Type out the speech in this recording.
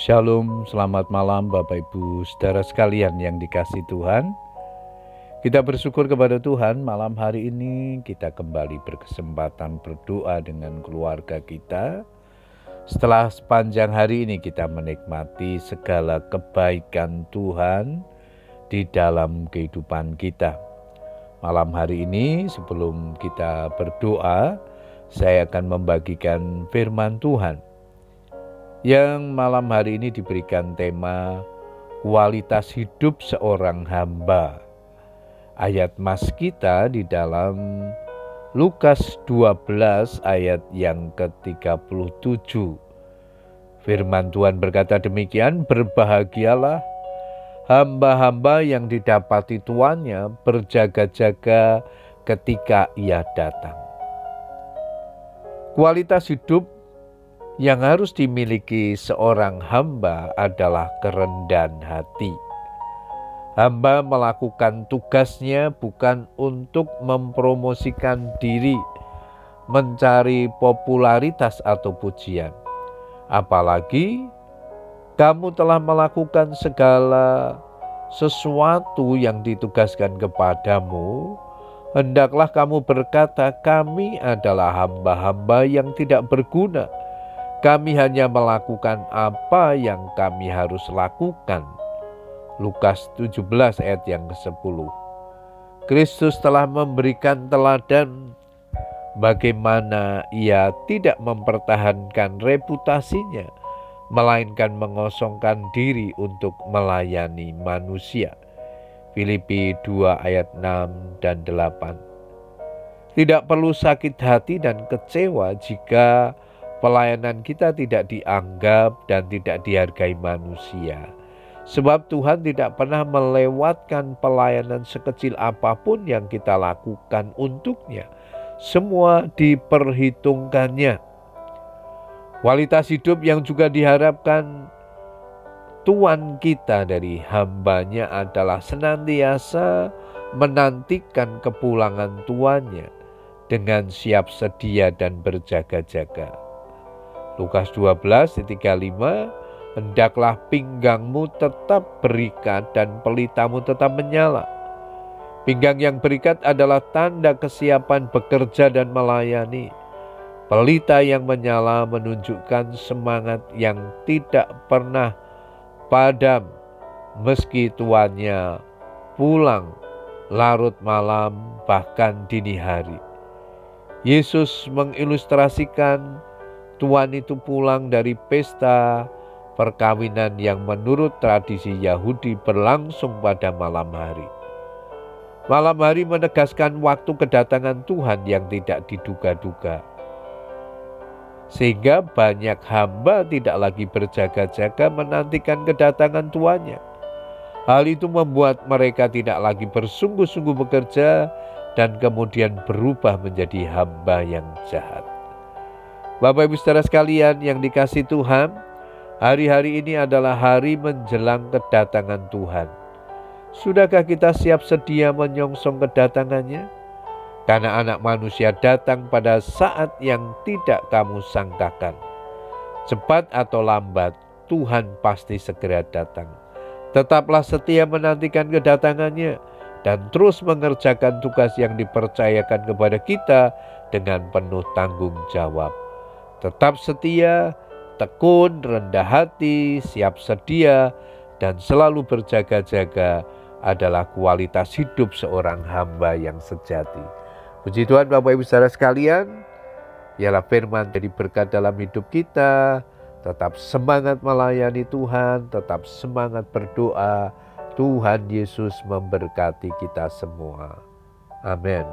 Shalom, selamat malam Bapak Ibu saudara sekalian yang dikasih Tuhan. Kita bersyukur kepada Tuhan malam hari ini kita kembali berkesempatan berdoa dengan keluarga kita. Setelah sepanjang hari ini kita menikmati segala kebaikan Tuhan di dalam kehidupan kita. Malam hari ini sebelum kita berdoa, saya akan membagikan firman Tuhan yang malam hari ini diberikan tema kualitas hidup seorang hamba. Ayat mas kita di dalam Lukas 12 ayat yang ke-37. Firman Tuhan berkata demikian, berbahagialah hamba-hamba yang didapati tuannya berjaga-jaga ketika ia datang. Kualitas hidup yang harus dimiliki seorang hamba adalah kerendahan hati. Hamba melakukan tugasnya bukan untuk mempromosikan diri, mencari popularitas atau pujian. Apalagi kamu telah melakukan segala sesuatu yang ditugaskan kepadamu, hendaklah kamu berkata, "Kami adalah hamba-hamba yang tidak berguna." Kami hanya melakukan apa yang kami harus lakukan. Lukas 17 ayat yang ke-10. Kristus telah memberikan teladan bagaimana ia tidak mempertahankan reputasinya, melainkan mengosongkan diri untuk melayani manusia. Filipi 2 ayat 6 dan 8. Tidak perlu sakit hati dan kecewa jika pelayanan kita tidak dianggap dan tidak dihargai manusia. Sebab Tuhan tidak pernah melewatkan pelayanan sekecil apa pun yang kita lakukan untuknya. Semua diperhitungkannya. Kualitas hidup yang juga diharapkan Tuhan kita dari hambanya adalah senantiasa menantikan kepulangan tuannya dengan siap sedia dan berjaga-jaga. Lukas 12 35 Hendaklah pinggangmu tetap berikat dan pelitamu tetap menyala. Pinggang yang berikat adalah tanda kesiapan bekerja dan melayani. Pelita yang menyala menunjukkan semangat yang tidak pernah padam meski tuannya pulang larut malam bahkan dini hari. Yesus mengilustrasikan Tuhan itu pulang dari pesta perkawinan yang menurut tradisi Yahudi berlangsung pada malam hari. Malam hari menegaskan waktu kedatangan Tuhan yang tidak diduga-duga. Sehingga banyak hamba tidak lagi berjaga-jaga menantikan kedatangan tuannya. Hal itu membuat mereka tidak lagi bersungguh-sungguh bekerja dan kemudian berubah menjadi hamba yang jahat. Bapak Ibu saudara sekalian yang dikasih Tuhan, hari-hari ini adalah hari menjelang kedatangan Tuhan. Sudahkah kita siap sedia menyongsong kedatangannya? Karena anak manusia datang pada saat yang tidak kamu sangkakan. Cepat atau lambat, Tuhan pasti segera datang. Tetaplah setia menantikan kedatangannya dan terus mengerjakan tugas yang dipercayakan kepada kita dengan penuh tanggung jawab tetap setia, tekun, rendah hati, siap sedia, dan selalu berjaga-jaga adalah kualitas hidup seorang hamba yang sejati. Puji Tuhan Bapak Ibu saudara sekalian, ialah firman jadi berkat dalam hidup kita, tetap semangat melayani Tuhan, tetap semangat berdoa, Tuhan Yesus memberkati kita semua. Amin.